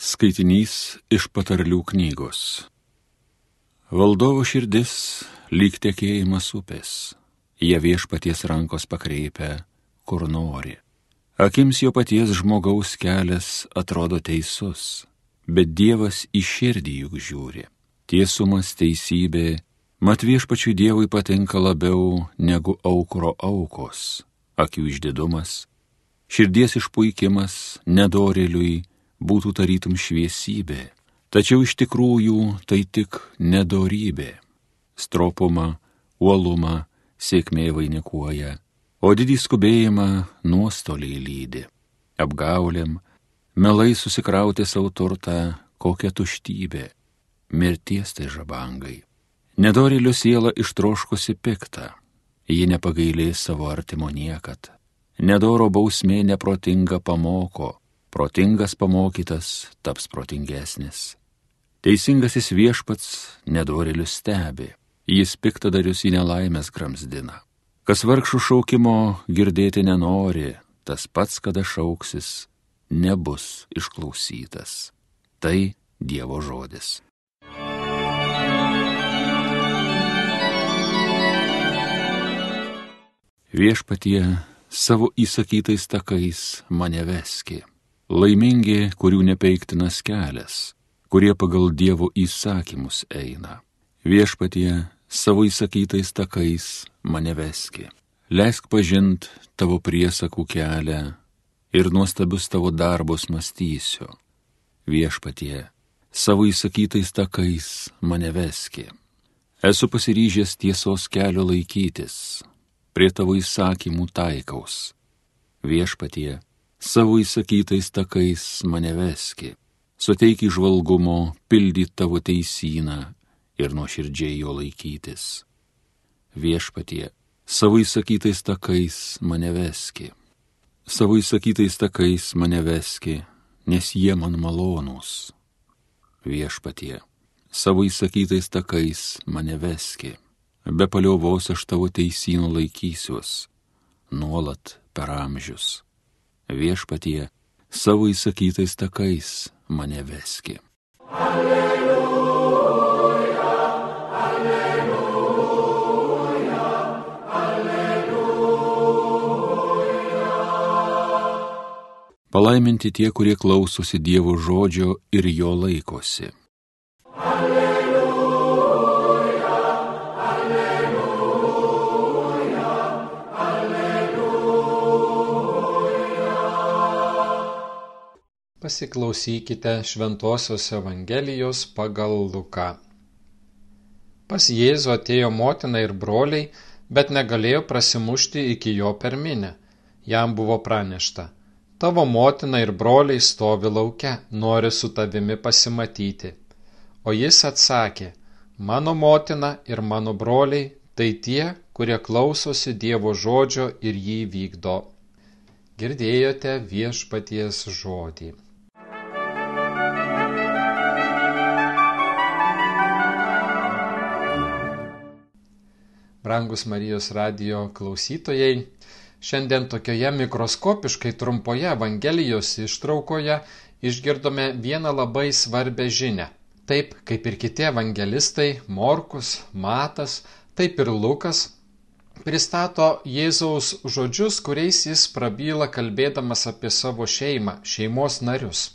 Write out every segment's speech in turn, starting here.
Skaitinys iš patarlių knygos. Valdovo širdis lyg tekėjimas upės, jie viešpaties rankos pakreipia, kur nori. Akims jo paties žmogaus kelias atrodo teisus, bet Dievas į širdį juk žiūri. Tiesumas, teisybė, mat viešpačiui Dievui patinka labiau negu aukro aukos, akių išdidumas, širdies išpuikimas nedorėliui būtų tarytum šviesybė, tačiau iš tikrųjų tai tik nedorybė. Stropumą, uolumą sėkmė vainikuoja, o didį skubėjimą nuostoliai lydi. Apgaulėm, melai susikrauti savo turtą, kokią tuštybę, mirties tai žabangai. Nedorėlių siela ištroškusi piktą, ji nepagailės savo artimo niekad. Nedoro bausmė neprotinga pamoko, protingas pamokytas taps protingesnis. Teisingasis viešpats nedorelius stebi, jis piktadarius į nelaimės gramzdina. Kas vargšų šaukimo girdėti nenori, tas pats, kada šauksis, nebus išklausytas. Tai Dievo žodis. Viešpatie savo įsakytais takais mane veskė Laimingi, kurių nepeiktinas kelias, kurie pagal Dievo įsakymus eina. Viešpatie savo įsakytais takais mane veski. Leisk pažint tavo priesakų kelią ir nuostabius tavo darbus mąstysiu. Viešpatie savo įsakytais takais mane veski. Esu pasiryžęs tiesos kelio laikytis, prie tavo įsakymų taikaus. Viešpatie, savo įsakytais takais mane veski, suteik išvalgumo pildyti tavo teisyną ir nuoširdžiai jo laikytis. Viešpatie, savo įsakytais takais mane veski, savo įsakytais takais mane veski, nes jie man malonūs. Viešpatie, savo įsakytais takais mane veski, be paliovos aš tavo teisynų laikysiuos, nuolat per amžius viešpatie, savo įsakytais takais mane veski. Alleluja, alleluja, alleluja. Palaiminti tie, kurie klausosi Dievo žodžio ir jo laikosi. Pasiklausykite Šventojios Evangelijos pagal Luką. Pas Jėzų atėjo motina ir broliai, bet negalėjo prasimušti iki jo per minę. Jam buvo pranešta, tavo motina ir broliai stovi laukia, nori su tavimi pasimatyti. O jis atsakė, mano motina ir mano broliai tai tie, kurie klausosi Dievo žodžio ir jį vykdo. Girdėjote viešpaties žodį. Brangus Marijos radio klausytojai, šiandien tokioje mikroskopiškai trumpoje Evangelijos ištraukoje išgirdome vieną labai svarbę žinę. Taip kaip ir kiti evangelistai Morkus, Matas, taip ir Lukas pristato Jėzaus žodžius, kuriais jis prabyla kalbėdamas apie savo šeimą, šeimos narius.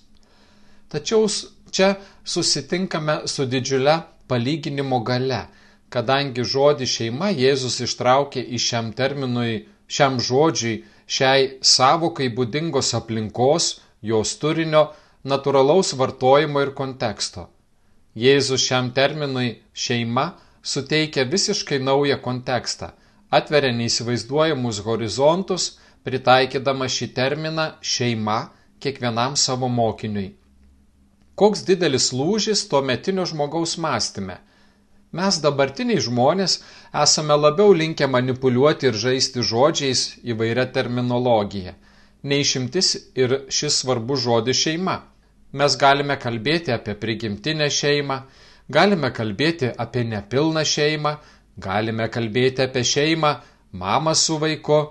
Tačiau čia susitinkame su didžiulė palyginimo gale kadangi žodį šeima Jėzus ištraukė iš šiam terminui, šiam žodžiui, šiai savokai būdingos aplinkos, jos turinio, natūralaus vartojimo ir konteksto. Jėzus šiam terminui šeima suteikia visiškai naują kontekstą, atveria neįsivaizduojamus horizontus, pritaikydama šį terminą šeima kiekvienam savo mokiniui. Koks didelis lūžis tuo metinio žmogaus mąstyme – Mes dabartiniai žmonės esame labiau linkę manipuliuoti ir žaisti žodžiais įvairia terminologija. Neišimtis ir šis svarbus žodis šeima. Mes galime kalbėti apie prigimtinę šeimą, galime kalbėti apie nepilną šeimą, galime kalbėti apie šeimą, mamą su vaiku,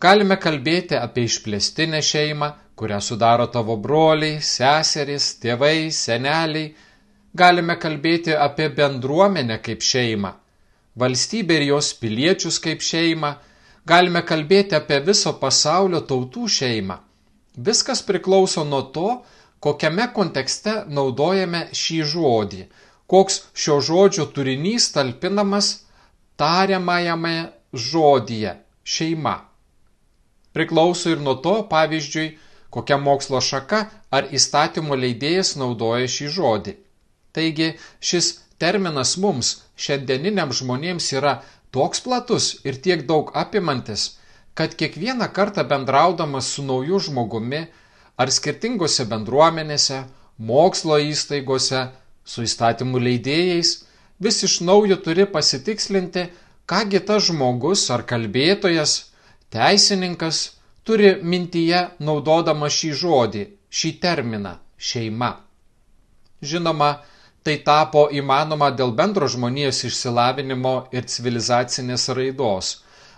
galime kalbėti apie išplėstinę šeimą, kurią sudaro tavo broliai, seserys, tėvai, seneliai. Galime kalbėti apie bendruomenę kaip šeimą, valstybę ir jos piliečius kaip šeimą, galime kalbėti apie viso pasaulio tautų šeimą. Viskas priklauso nuo to, kokiame kontekste naudojame šį žodį, koks šio žodžio turinys talpinamas tariamajame žodyje - šeima. Priklauso ir nuo to, pavyzdžiui, kokia mokslo šaka ar įstatymo leidėjas naudoja šį žodį. Taigi šis terminas mums, šiandieniniams žmonėms, yra toks platus ir tiek daug apimantis, kad kiekvieną kartą bendraudamas su nauju žmogumi ar skirtingose bendruomenėse, mokslo įstaigose, su įstatymų leidėjais, vis iš naujo turi pasitikslinti, kągi tas žmogus ar kalbėtojas, teisininkas, turi mintyje naudodama šį žodį, šį terminą - šeima. Žinoma, tai tapo įmanoma dėl bendro žmonijos išsilavinimo ir civilizacinės raidos,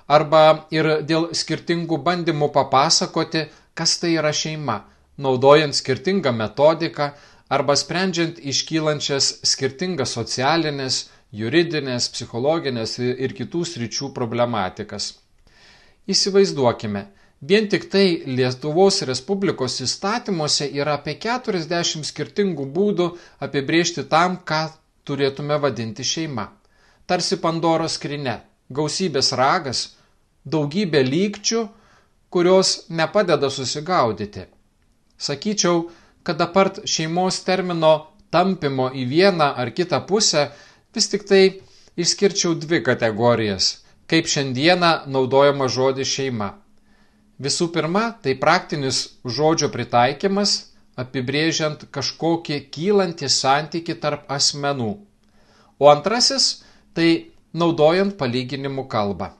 arba ir dėl skirtingų bandymų papasakoti, kas tai yra šeima, naudojant skirtingą metodiką arba sprendžiant iškylančias skirtingas socialinės, juridinės, psichologinės ir kitų sričių problematikas. Įsivaizduokime, Vien tik tai Lietuvos Respublikos įstatymuose yra apie 40 skirtingų būdų apibriežti tam, ką turėtume vadinti šeima. Tarsi Pandoros skrinė, gausybės ragas, daugybė lygčių, kurios nepadeda susigaudyti. Sakyčiau, kad apart šeimos termino tampimo į vieną ar kitą pusę, vis tik tai išskirčiau dvi kategorijas, kaip šiandieną naudojama žodis šeima Visų pirma, tai praktinis žodžio pritaikymas, apibrėžiant kažkokį kylantį santyki tarp asmenų. O antrasis - tai naudojant palyginimų kalbą.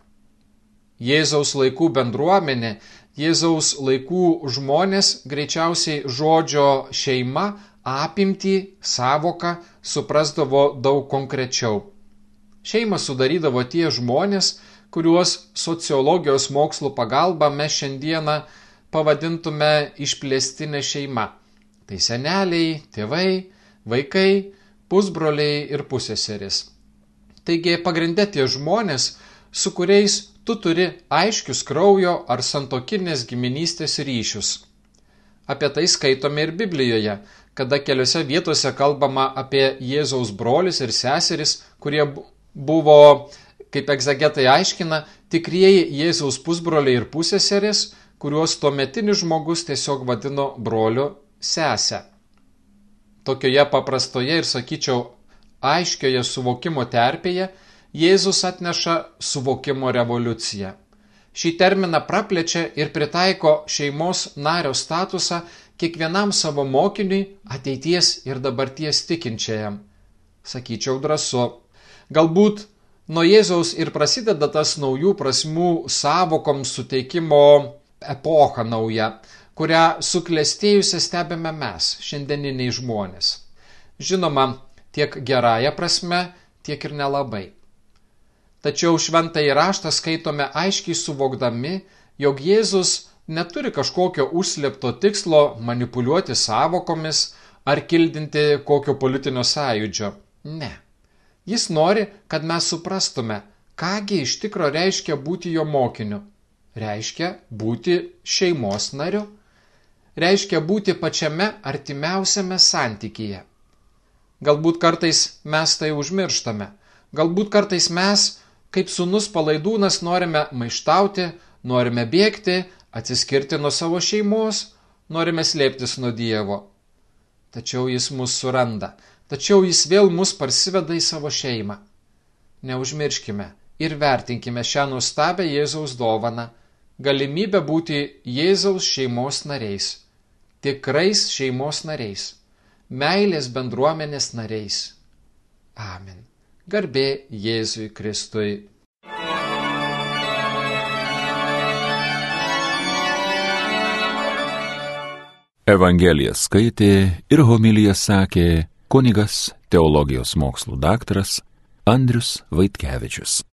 Jėzaus laikų bendruomenė, Jėzaus laikų žmonės greičiausiai žodžio šeima apimtį savoką suprasdavo daug konkrečiau. Šeimą sudarydavo tie žmonės, kuriuos sociologijos mokslų pagalba mes šiandieną pavadintume išplėstinė šeima. Tai seneliai, tėvai, vaikai, pusbroliai ir pusėseris. Taigi pagrindė tie žmonės, su kuriais tu turi aiškius kraujo ar santokinės giminystės ryšius. Apie tai skaitome ir Biblijoje, kada keliose vietose kalbama apie Jėzaus brolius ir seseris, kurie buvo kaip egzegetai aiškina, tikrieji Jėzaus pusbroliai ir pusėseris, kuriuos tuometinis žmogus tiesiog vadino broliu sesę. Tokioje paprastoje ir, sakyčiau, aiškioje suvokimo terpėje Jėzus atneša suvokimo revoliuciją. Šį terminą praplečia ir pritaiko šeimos nario statusą kiekvienam savo mokiniui, ateities ir dabarties tikinčiajam. Sakyčiau drąsu. Galbūt Nuo Jėzaus ir prasideda tas naujų prasmių savokoms suteikimo epocha nauja, kurią suklestėjusią stebime mes, šiandieniniai žmonės. Žinoma, tiek gerąją prasme, tiek ir nelabai. Tačiau šventą įraštą skaitome aiškiai suvokdami, jog Jėzus neturi kažkokio užslėpto tikslo manipuliuoti savokomis ar kildinti kokio politinio sąjūdžio. Ne. Jis nori, kad mes suprastume, kągi iš tikro reiškia būti jo mokiniu. Reiškia būti šeimos nariu. Reiškia būti pačiame artimiausiame santykyje. Galbūt kartais mes tai užmirštame. Galbūt kartais mes, kaip sunus palaidūnas, norime maištauti, norime bėgti, atsiskirti nuo savo šeimos, norime slėptis nuo Dievo. Tačiau jis mus suranda tačiau jis vėl mus parsiveda į savo šeimą. Neužmirškime ir vertinkime šią nuostabę Jėzaus dovaną, galimybę būti Jėzaus šeimos nariais, tikrais šeimos nariais, meilės bendruomenės nariais. Amen. Garbė Jėzui Kristui. Evangeliją skaitė ir homiliją sakė kunigas teologijos mokslų daktaras Andrius Vaitkevičius.